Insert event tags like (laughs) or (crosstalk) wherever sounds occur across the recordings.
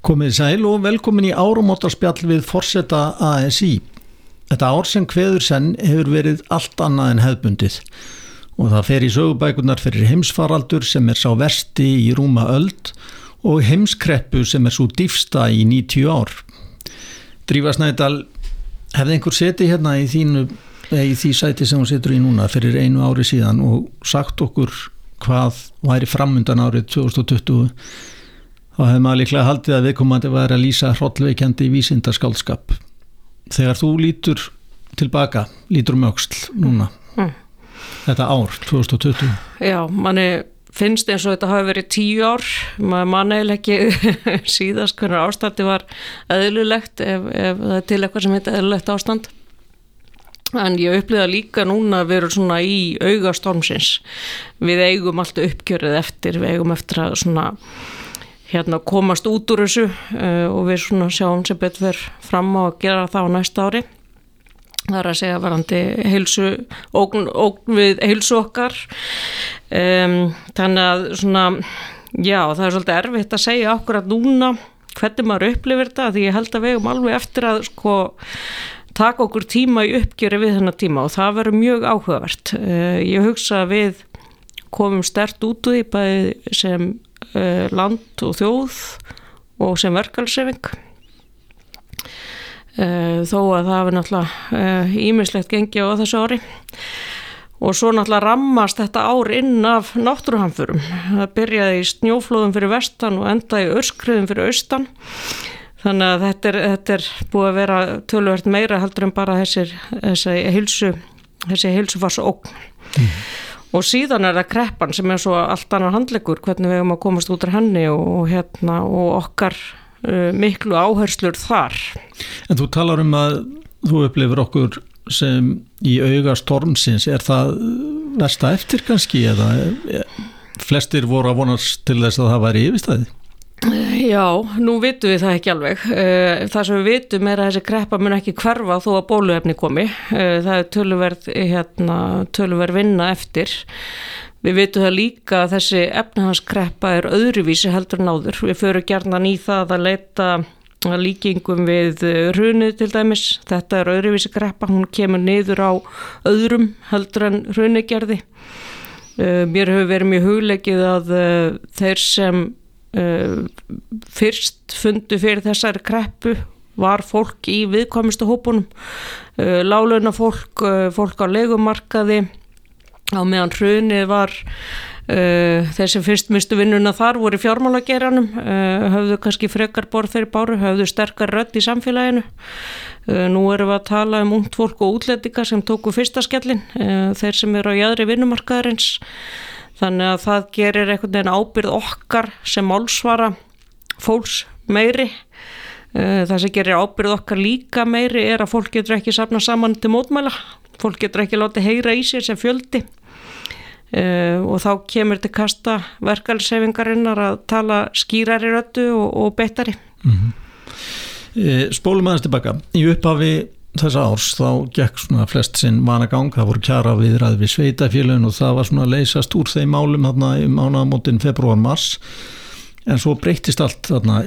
Komið sæl og velkomin í árumótarspjall við Forseta ASI. Þetta ár sem hveður senn hefur verið allt annað en hefbundið og það fer í sögubækunar fyrir heimsfaraldur sem er sá versti í rúma öld og heimskreppu sem er svo dýfsta í 90 ár. Drífa Snædal, hefði einhver setið hérna í, þínu, í því sæti sem hún setur í núna fyrir einu ári síðan og sagt okkur hvað væri framundan árið 2020 þá hefði maður líklega haldið að viðkomandi væri að lýsa hrollveikjandi í vísindarskálskap. Þegar þú lítur tilbaka, lítur um auksl núna, mm. þetta ár 2020. Já, manni finnst eins og þetta hafi verið tíu ár, maður manneil ekki (laughs) síðast hvernig ástandi var eðlulegt ef, ef það er til eitthvað sem heit eðlulegt ástand. En ég upplifa líka núna að vera svona í augastormsins. Við eigum alltaf uppgjörið eftir, við eigum eftir að svona hérna komast út úr þessu uh, og við sjáum sem betur fram á að gera það á næsta ári. Það er að segja varandi heilsu, ógn, ógn við heilsu okkar. Um, þannig að svona já það er svolítið erfitt að segja okkur að núna hvernig maður upplifir þetta því ég held að við hefum alveg eftir að sko taka okkur tíma í uppgjöri við þennan tíma og það verður mjög áhugavert. Uh, ég hugsa að við komum stert út úr því bæði sem land og þjóð og sem verkalsefing uh, þó að það hefur náttúrulega ímislegt uh, gengi á þessu ári. Og svo náttúrulega rammast þetta ár inn af náttúruhamfurum það byrjaði í snjóflóðum fyrir vestan og endaði í örskriðum fyrir austan. Þannig að þetta er, þetta er búið að vera tölvert meira heldur en bara þessir, þessi hilsu þessi hilsufars ógn mm og síðan er það kreppan sem er svo allt annar handlegur hvernig við hefum að komast út af henni og, hérna, og okkar uh, miklu áherslur þar. En þú talar um að þú upplifir okkur sem í auga stormsins. Er það versta eftir kannski eða flestir voru að vonast til þess að það væri yfirstæði Já, nú vitum við það ekki alveg. Eh, það sem við vitum er að þessi kreppa mun ekki hverfa þó að bóluefni komi. Eh, það er töluverð, hérna, töluverð vinna eftir. Við vitum það líka að þessi efnahanskreppa er öðruvísi heldur náður. Við förum gerðan í það að leita líkingum við hrunu til dæmis. Þetta er öðruvísi kreppa, hún kemur niður á öðrum heldur en hrunugerði. Eh, mér hefur verið mjög huglegið að þeir sem Uh, fyrst fundu fyrir þessari kreppu var fólk í viðkomistu hópunum. Uh, lálöna fólk, uh, fólk á legumarkaði á meðan hrunið var þessi fyrst mistu vinnuna þar voru fjármálageranum höfðu kannski frekar borð þeirri báru, höfðu sterkar rödd í samfélaginu. Nú erum við að tala um ungt fólk og útlendingar sem tóku fyrsta skellin þeir sem eru á jæðri vinnumarkaðarins þannig að það gerir einhvern veginn ábyrð okkar sem málsvara fólks meiri. Eh, það sem gerir ábyrð okkar líka meiri er að fólk getur ekki safna saman til mótmæla. Fólk getur ekki látið heyra í sér sem fjöldi. Uh, og þá kemur til kasta verkalsefingarinnar að tala skýrari röttu og, og betari mm -hmm. Spólum aðeins tilbaka. Í upphafi þessa árs þá gekk svona flest sinn vanagang, það voru kjara viðræði við sveitafélun og það var svona að leysast úr þeim málum þarna í mánagamótin februar-mars en svo breytist allt þarna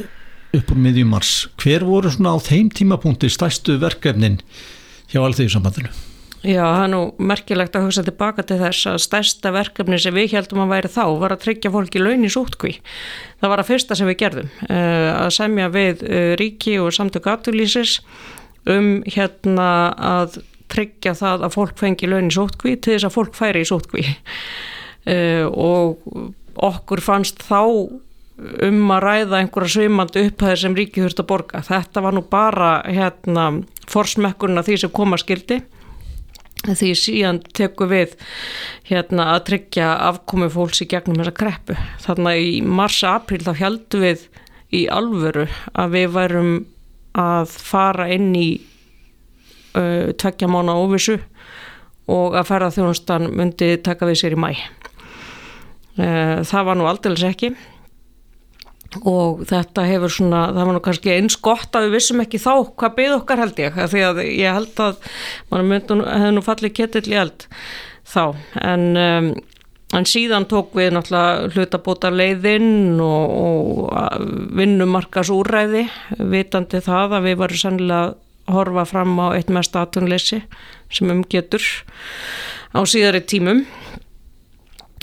upp úr miðjumars. Hver voru svona á þeim tímapunkti stæstu verkefnin hjá alþjóðsambandinu? Já, það er nú merkilegt að hugsa tilbaka til þess að stærsta verkefni sem við heldum að væri þá var að tryggja fólki laun í sótkví. Það var að fyrsta sem við gerðum, eh, að semja við eh, ríki og samtök aðtúrlýsis um hérna að tryggja það að fólk fengi launin sótkví til þess að fólk færi í sótkví uh, (laughs) og okkur fannst þá um að ræða einhverja svimandi upphæðir sem ríki þurft að borga. Þetta var nú bara hérna forsmekkurna því sem koma skildi því síðan tekum við hérna að tryggja afkomi fólks í gegnum þessa kreppu. Þannig að í mars-april þá heldum við í alvöru að við værum að fara inn í uh, tveggja mánu óvissu og að ferða þjónustan myndi taka við sér í mæ uh, það var nú aldrei ekki. Og þetta hefur svona, það var nú kannski eins gott að við vissum ekki þá hvað byggð okkar held ég, því að ég held að mann myndi, hefði nú fallið ketill í eld þá, en um, en síðan tók við náttúrulega hlutabóta leiðinn og, og vinnumarkas úræði vitandi það að við varum sannlega að horfa fram á eitt mest aðtunleysi sem umgetur á síðari tímum.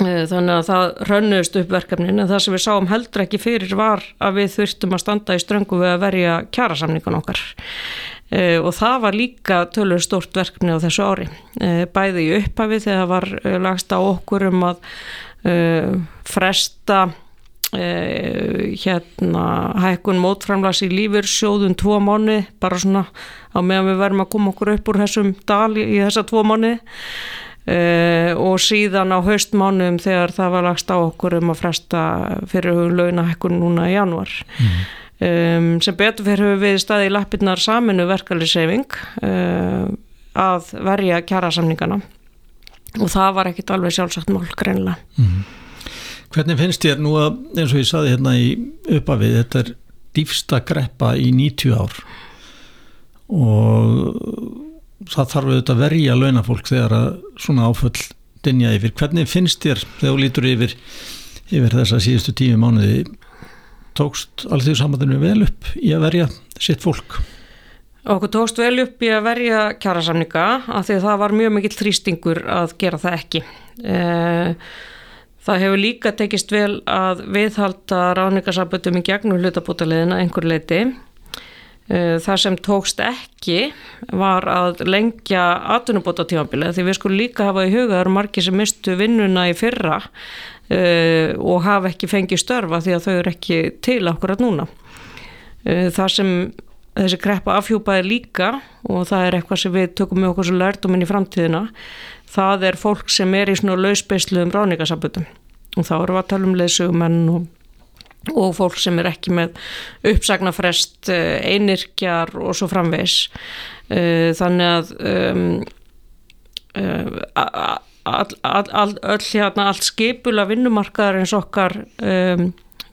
Eh, þannig að það rönnuðist upp verkefnin en það sem við sáum heldur ekki fyrir var að við þurftum að standa í ströngu við að verja kjærasamningan okkar og það var líka tölur stort verkefni á þessu ári. Uh, bæði í upphafi þegar var uh, lagst á okkur um að fresta hérna hækkun mótframlags í lífur sjóðun tvo mánu bara svona á meðan við verðum að koma okkur upp úr þessum dal í, þessa tvo mánu og síðan á haustmánum þegar það var lagst á okkur um að fresta fyrir hugum launahækkun núna í januar mm. Um, sem betur fyrir við staði í lappirnar saminu verkefliðsefing uh, að verja kjærasamningana og það var ekkit alveg sjálfsagt mál greinlega mm. Hvernig finnst þér nú að eins og ég saði hérna í uppafið þetta er dýfsta greppa í 90 ár og það þarf auðvitað að verja launafólk þegar að svona áföll dinja yfir. Hvernig finnst þér þegar þú lítur yfir, yfir þessa síðustu tíu mánuði tókst alþjóðu samandinu vel upp í að verja sitt fólk? Okkur tókst vel upp í að verja kjærasamninga af því að það var mjög mikill þrýstingur að gera það ekki. Eh, það hefur líka tekist vel að viðhalda ráningarsabötum í gegnum hlutabótaliðina einhver leiti. Eh, það sem tókst ekki var að lengja atvinnubóta tímabilið því við skulum líka hafa í huga það eru margi sem mistu vinnuna í fyrra uh, og hafa ekki fengið störfa því að þau eru ekki til akkurat núna. Uh, það sem þessi kreppa afhjúpaði líka og það er eitthvað sem við tökum með okkur svo lærdominn í framtíðina, það er fólk sem er í svona lausbeisluðum ráningasabutum og þá eru við að tala um leðsugumenn og og fólk sem er ekki með uppsagnafrest, einirkjar og svo framvegs. Þannig að um, all, all, all, hérna, allt skipula vinnumarkaðar eins okkar um,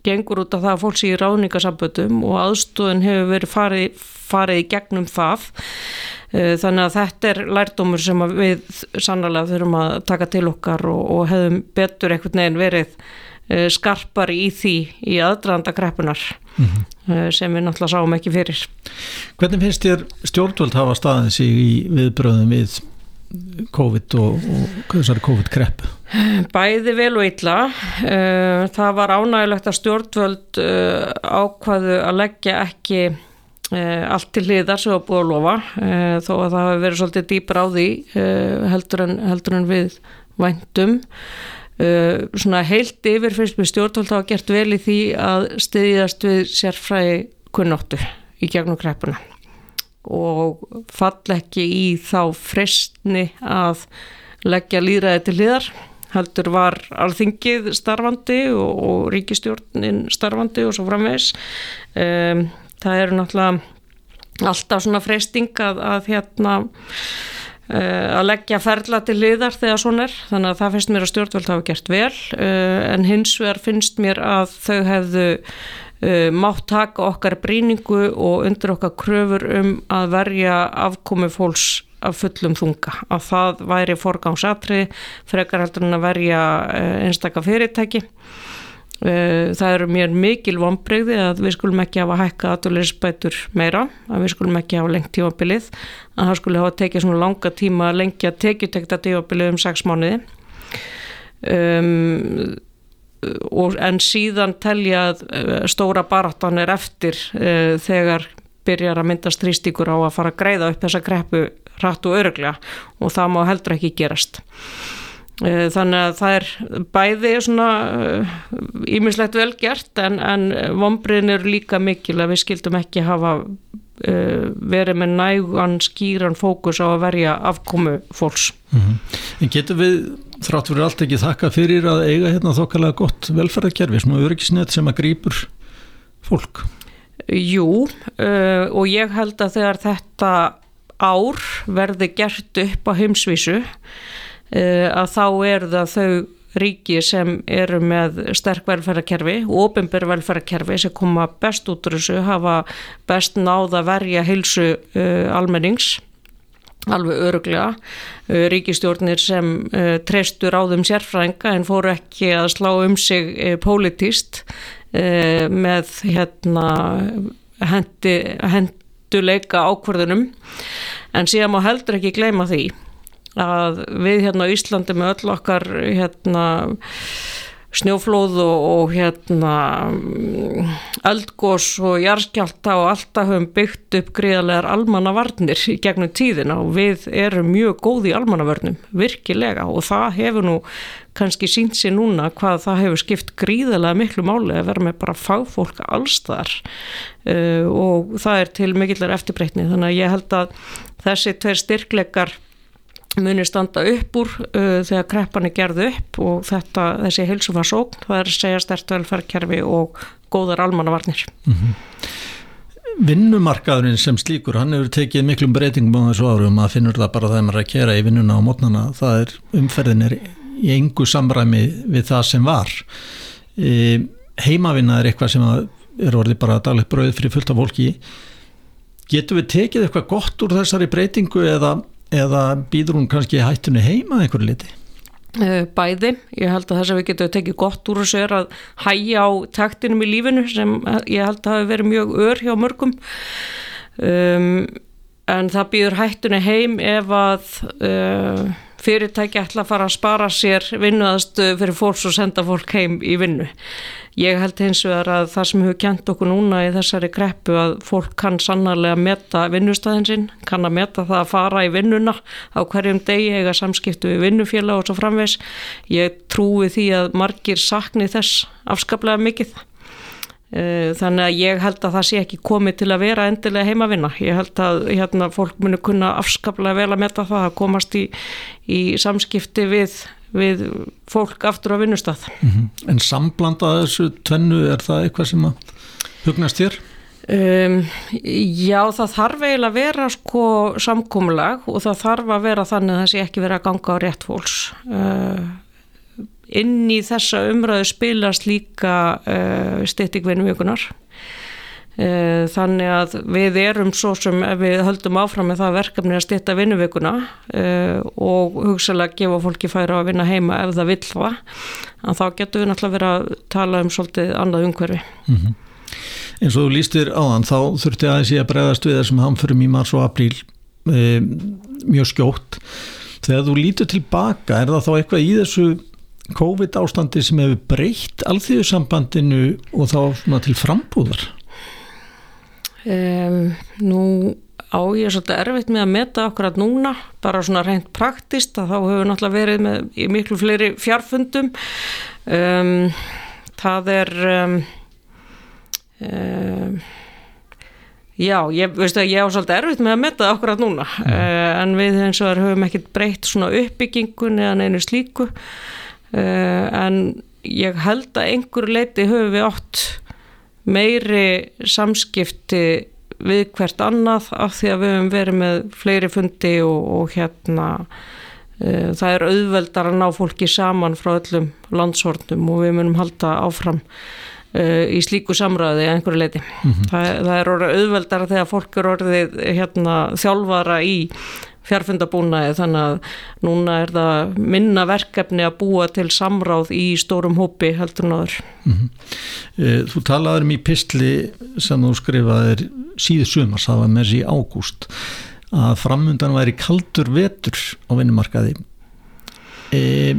gengur út af það að fólk sé í ráningasamböldum og aðstóðin hefur verið farið, farið í gegnum það uh, þannig að þetta er lærdómur sem við sannlega þurfum að taka til okkar og, og hefum betur einhvern veginn verið uh, skarpar í því í aðdraðanda greppunar mm -hmm. uh, sem við náttúrulega sáum ekki fyrir Hvernig finnst þér stjórnvöld hafa staðið sig í viðbröðum við COVID og, og þessari COVID-krepp? Bæði vel og illa. Eh, það var ánægilegt að stjórnvöld eh, ákvaðu að leggja ekki eh, allt til hliðar sem var búið að lofa þó að það hefur verið svolítið dýpar á því heldur en, heldur en við væntum. Svona heilt yfir fyrst með stjórnvöld hafa gert vel í því að stiðjast við sérfræði kunnóttu í gegnum kreppuna og fall ekki í þá frestni að leggja líðræði til hliðar heldur var alþingið starfandi og, og ríkistjórnin starfandi og svo framvegs um, það eru náttúrulega alltaf svona freysting að, að hérna uh, að leggja ferla til hliðar þegar svona er þannig að það finnst mér að stjórnvöld hafa gert vel. Uh, en hins vegar finnst mér að þau hefðu uh, mátt taka okkar bríningu og undir okkar kröfur um að verja afkomi fólks af fullum þunga, að það væri forgámsatri, frekar heldur en að verja uh, einstakka fyrirtæki. Uh, það eru mér mikil vonbreyði að við skulum ekki hafa hækka aðurleysbætur meira, að við skulum ekki hafa lengt tímabilið, að það skulle hafa tekið svona langa tíma að lengja tekjutekta tímabilið um sex mánuði. Um en síðan telja eh, stóra baráttan er eftir uh, þegar byrjar að mynda strístíkur á að fara að greiða upp þessa greppu hratt og öruglega og það má heldur ekki gerast. Uh, þannig að það er bæði svona ímislegt uh, vel gert en, en vonbriðin eru líka mikil að við skildum ekki hafa verið með nægan skýran fókus á að verja afkomu fólks. Mm -hmm. En getur við þrátt fyrir allt ekki þakka fyrir að eiga hérna þokkalega gott velferðarkerfi, svona öryggisnett sem að grýpur fólk? Jú, uh, og ég held að þegar þetta ár verði gert upp á heimsvísu uh, að þá er það þau ríki sem eru með sterk velferðarkerfi og ofinbæri velferðarkerfi sem koma best út úr þessu, hafa best náða verja heilsu uh, almennings alveg öruglega ríkistjórnir sem treystur á þeim sérfrænga en fóru ekki að slá um sig politist með hérna hendi, henduleika ákverðunum en síðan má heldur ekki gleyma því að við hérna á Íslandi með öll okkar hérna snjóflóð og, og hérna eldgós og jarskjálta og alltaf höfum byggt upp gríðarlegar almannavarnir í gegnum tíðina og við erum mjög góði í almannavörnum, virkilega. Og það hefur nú kannski sínt sér núna hvað það hefur skipt gríðarlega miklu máli að vera með bara fagfólk allstar uh, og það er til mikillar eftirbreytni. Þannig að ég held að þessi tveir styrkleikar muni standa upp úr uh, þegar kreppan er gerð upp og þetta, þessi heilsufarsókn, það er að segja stert velferðkerfi og góðar almannavarnir. Mm -hmm. Vinnumarkaðurinn sem slíkur, hann hefur tekið miklum breytingum á þessu árum að finnur það bara þegar maður að kera í vinnuna á mótnana, það er umferðin er í engu samræmi við það sem var. E, heimavinna er eitthvað sem er orðið bara daglegt bröð fyrir fullt af fólki. Getur við tekið eitthvað gott úr þessari breytingu eða eða býður hún kannski hættunni heima einhverju liti? Eh, bæði, ég held að þess að við getum tekið gott úr þessu er að hæja á taktinum í lífinu sem ég held að hafi verið mjög ör hjá mörgum um, en það býður hættunni heim ef að uh, fyrirtæki ætla að fara að spara sér vinnuðastu fyrir fólks og senda fólk heim í vinnu. Ég held eins og að það sem hefur kjent okkur núna í þessari greppu að fólk kann sannarlega metta vinnustæðin sinn, kann að metta það að fara í vinnuna á hverjum degi eiga samskiptu við vinnufélag og svo framvegs. Ég trúi því að margir sakni þess afskaplega mikið. Eh, þannig að ég held að það sé ekki komið til að vera endilega heimavinna. Ég held að hérna, fólk muni kunna afskaplega vel að metta það að komast í, í samskipti við, við fólk aftur á vinnustaf. Mm -hmm. En samblandað þessu tvennu, er það eitthvað sem að hugnast þér? Um, já, það þarf eiginlega að vera sko samkómulag og það þarf að vera þannig að það sé ekki vera að ganga á rétt fólks. Uh, inn í þessa umræðu spilast líka uh, eh, styrtingvinum vikunar uh, þannig að við erum svo sem við höldum áfram með það verkefni að styrta vinnuvikuna og hugsalega gefa fólki færa að vinna heima ef það vil það. En þá getur við náttúrulega verið að tala um svolítið annað umhverfi. Mm -hmm. eins og þú lístir áðan þá þurfti aðeins ég að bregðast við þessum hamförum í mars og apríl mjög skjótt. Þegar þú lítur tilbaka er það þá eitthvað í þessu COVID ástandi sem hefur breytt alþjóðsambandinu og þá til frambúðar? Um, nú á ég svolítið erfitt með að meta okkur að núna, bara svona reynd praktist að þá hefur náttúrulega verið með miklu fleiri fjarfundum um, það er um, já, ég veist að ég á svolítið erfitt með að meta okkur að núna mm. uh, en við eins og höfum ekkert breytt svona uppbyggingun eða neinu slíku en ég held að einhver leiti höfum við átt meiri samskipti við hvert annað af því að við höfum verið með fleiri fundi og, og hérna uh, það er auðveldar að ná fólki saman frá öllum landshornum og við munum halda áfram uh, í slíku samræði einhverju leiti. Mm -hmm. það, það er orðið auðveldar þegar fólk er orðið hérna, þjálfara í fjarfundabúnaði þannig að núna er það minna verkefni að búa til samráð í stórum hópi heldur náður. Mm -hmm. Þú talaður um í pistli sem þú skrifaðir síðu sumars, það var með þessi ágúst að framundan væri kaldur vetur á vinnumarkaði. E,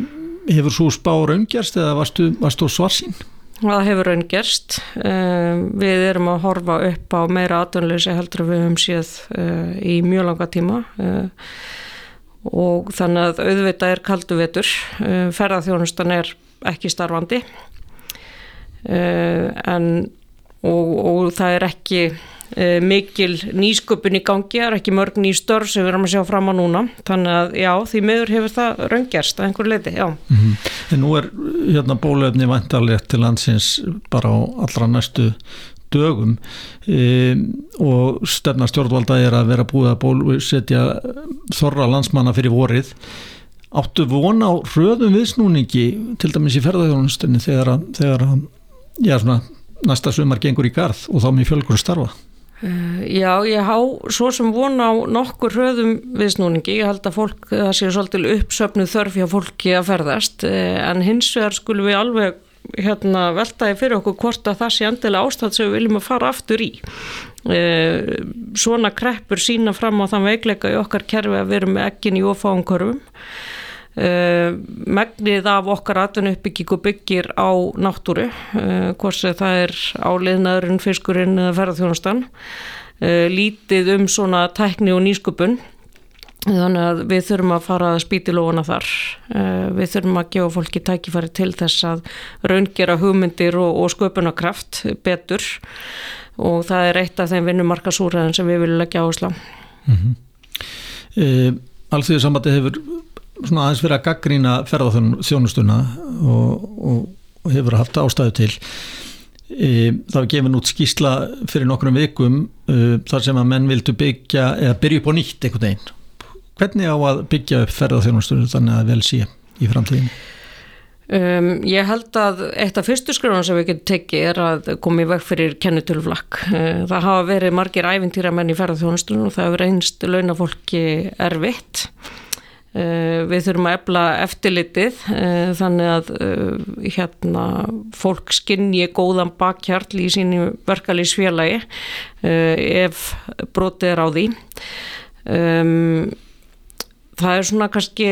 hefur svo spár umgjast eða varstu, varstu svarsinn? Það hefur raun gerst. Um, við erum að horfa upp á meira aðdunleysi heldur við höfum séð uh, í mjög langa tíma uh, og þannig að auðvitað er kaldu vetur. Uh, ferðarþjónustan er ekki starfandi en, og, og það er ekki mikil nýsköpun í gangi, það er ekki mörg ný störf sem við erum að sjá fram á núna þannig að já, því meður hefur það raungerst að einhver leiti, já. Mm -hmm. En nú er hérna bólöfni vantarlegt til landsins bara á allra næstu dögum e, og stefna stjórnvalda er að vera búið að bólusetja þorra landsmanna fyrir vorið áttu vona á röðum viðsnúningi til dæmis í ferðarþjónustunni þegar að, þegar að já, svona, næsta sumar gengur í garð og þá með fjölgur starfa já, ég há svo sem vona á nokkur hröðum viðsnúningi, ég held að fólk það sé svolítil uppsöfnuð þörf hjá fólki að ferðast, uh, en hins vegar skulum við alveg hérna, veltaði fyrir okkur hvort að það sé endilega ástæð sem við viljum að fara aftur í. Svona kreppur sína fram á þann veikleika í okkar kerfi að við erum með ekkin í ofáum korfum Uh, megnið af okkar atvinnuppbyggingu byggir á náttúru hvort sem það er áliðnaðurinn, fiskurinn eða ferðarþjónustan uh, lítið um svona tækni og nýsköpun þannig að við þurfum að fara að spýti lóna þar. Við þurfum að gefa fólki tækifæri til þess að raungera hugmyndir og, og sköpunarkraft betur. Og það er eitt af þeim vinnumarkasúræðin sem við viljum leggja áherslu mm -hmm. Alþjóðu samvætti hefur svona aðeins verið að gaggrína ferðarþjónustuna og, og, og hefur haft ástæðu til. E, það var gefin út skísla fyrir nokkrum vikum e, þar sem að menn vildu byggja eða byrja upp á nýtt einhvern veginn. Hvernig á að byggja upp ferðarþjónustuna þannig að vel sé í framtíðin Um, ég held að eitt af fyrstu skrjóðan sem við getum tekið er að koma í veg fyrir kennitöluflakk. Uh, það hafa verið margir æfintýra menn í ferðarþjónustunum og það hefur einst launafólki erfitt við þurfum að efla eftirlitið eh, þannig að eh, hérna, fólk skinnji góðan bakkjarl í sínu verkalýsfélagi ef brotið er á því. Það er svona kannski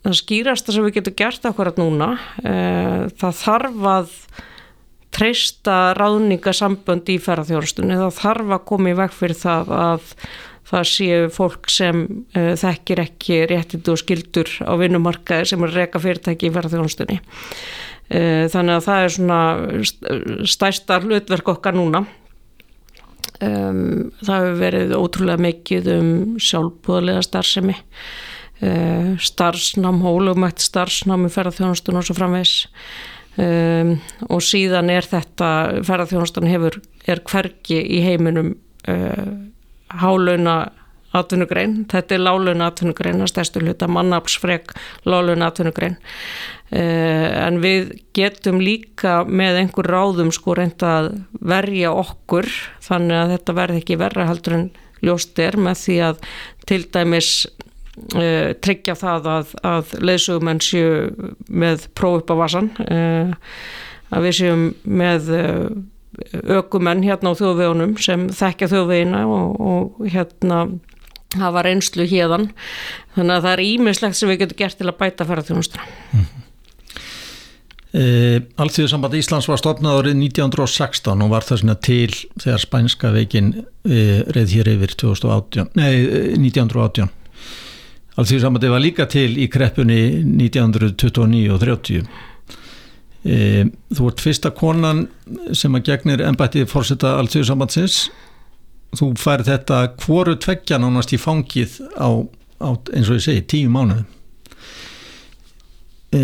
það skýrasta sem við getum gert akkurat núna. Það þarf að treysta ráðningasambönd í ferðarþjóðstunni, það þarf að koma í veg fyrir það að það séu fólk sem uh, þekkir ekki réttindu og skildur á vinnumarkaði sem er reyka fyrirtæki í verðarþjónustunni. Uh, þannig að það er svona stærsta hlutverk okkar núna. Um, það hefur verið ótrúlega mikið um sjálfbúðlega starfsemi, uh, starfsnám, hólumætt starfsnám í ferðarþjónustunum og svo framvegs. Um, og síðan er þetta, ferðarþjónustunum hefur, er hverki í heiminum hálauna atvinnugrein, þetta er lálauna atvinnugrein að stærstu hluta mannapsfreg lálauna atvinnugrein. Uh, en við getum líka með einhver ráðum sko reynda að verja okkur þannig að þetta verði ekki verra heldur en ljóst er með því að til dæmis uh, tryggja það að, að leðsugumenn séu með próf upp á vasan uh, að við séum með ökumenn hérna á þjóðvegunum sem þekkja þjóðvegina og, og hérna hafa reynslu hérðan þannig að það er ímislegt sem við getum gert til að bæta ferðarþjónustra mm -hmm. e, Alþjóðsamband Íslands var stopnað árið 1916 og var það svona til þegar spænska veikin e, reið hér yfir 2018, nei, 1918 Alþjóðsambandi var líka til í kreppunni 1929 og 30 E, þú ert fyrsta konan sem að gegnir ennbættið fórsetta alltíðusambandsins þú fær þetta hvoru tveggja nánast í fangið á, á eins og ég segi, tíu mánuð e,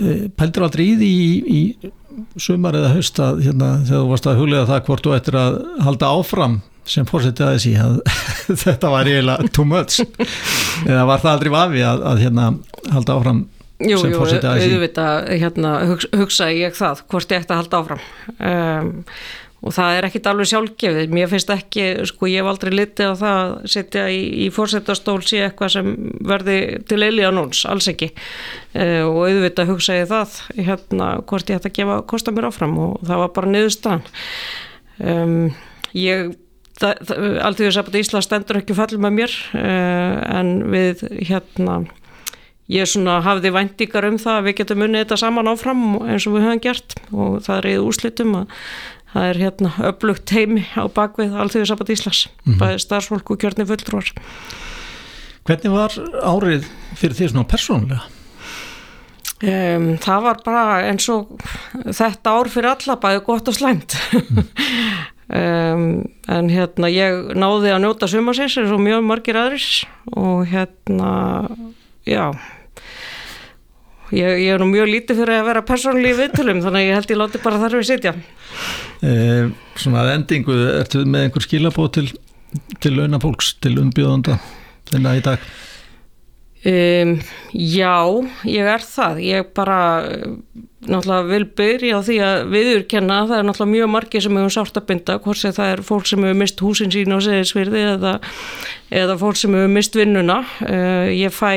e, Pældur aldrei í því í, í sumar eða haust að hérna, þegar þú varst að huglega það hvort þú ættir að halda áfram sem fórsetið aðeins í að (laughs) þetta var eiginlega too much. Eða var það aldrei vafi að, að hérna, halda áfram Jú, jú, auðvitað hérna, hugsa, ég það hvort ég ætti að halda áfram. Um, og það er ekkit alveg sjálfgefið. Mér finnst ekki, sko ég hef aldrei litið á það að setja í, í fórsetastól sé eitthvað sem verði til eili á núns, alls ekki. Uh, og auðvitað hugsa ég það hérna, hvort ég ætti að gefa kosta mér áfram og það var bara niðurstaðan. Um, ég Alltaf þess að Ísland stendur ekki fallið með mér uh, en við hérna ég svona hafði væntingar um það að við getum unnið þetta saman áfram eins og við höfum gert og það er í úrslitum að það er hérna upplugt heimi á bakvið Alþjóðisabat Íslas mm -hmm. bæði starfsfólk og kjörni fulltrúar Hvernig var árið fyrir því svona persónulega? Um, það var bara eins og þetta ár fyrir alla bæði gott og slæmt (laughs) mm. um, en hérna ég náði að njóta sumasins eins og mjög margir aðris og hérna já Ég, ég er nú mjög lítið fyrir að vera persónlíf viðtölum þannig að ég held ég láti bara þar við sitja. Eh, Svona að endingu ertu með einhver skilabóð til, til launafólks, til umbjóðanda þennan í dag Um, já, ég er það. Ég bara náttúrulega vil byrja á því að viðurkenna það er náttúrulega mjög margi sem hefur sárt að binda, hvort sem það er fólk sem hefur mist húsin sín á segisvirði eða, eða fólk sem hefur mist vinnuna. Uh, ég fæ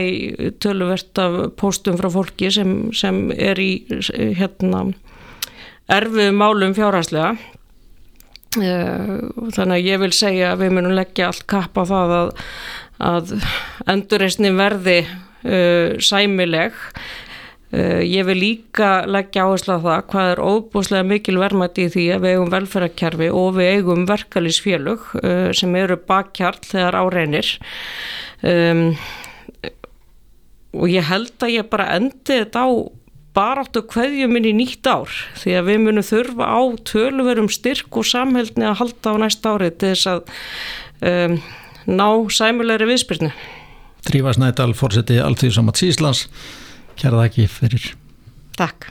töluvert af póstum frá fólki sem, sem er í hérna erfið málum fjárhanslega. Uh, þannig að ég vil segja að við munum leggja allt kapp á það að, að endurreysni verði uh, sæmileg. Uh, ég vil líka leggja áherslu á það hvað er óbúslega mikil verðmætti í því að við eigum velferðarkerfi og við eigum verkalýsfélug uh, sem eru bakkjarl þegar áreinir um, og ég held að ég bara endi þetta á baráttu hverju minni nýtt ár því að við munum þurfa á töluverum styrk og samhældni að halda á næst árið til þess að um, ná sæmulegri viðspyrnu. Drífa Snædal, fórseti Alþjóðsamat Síslands Kjæra þakki fyrir. Takk.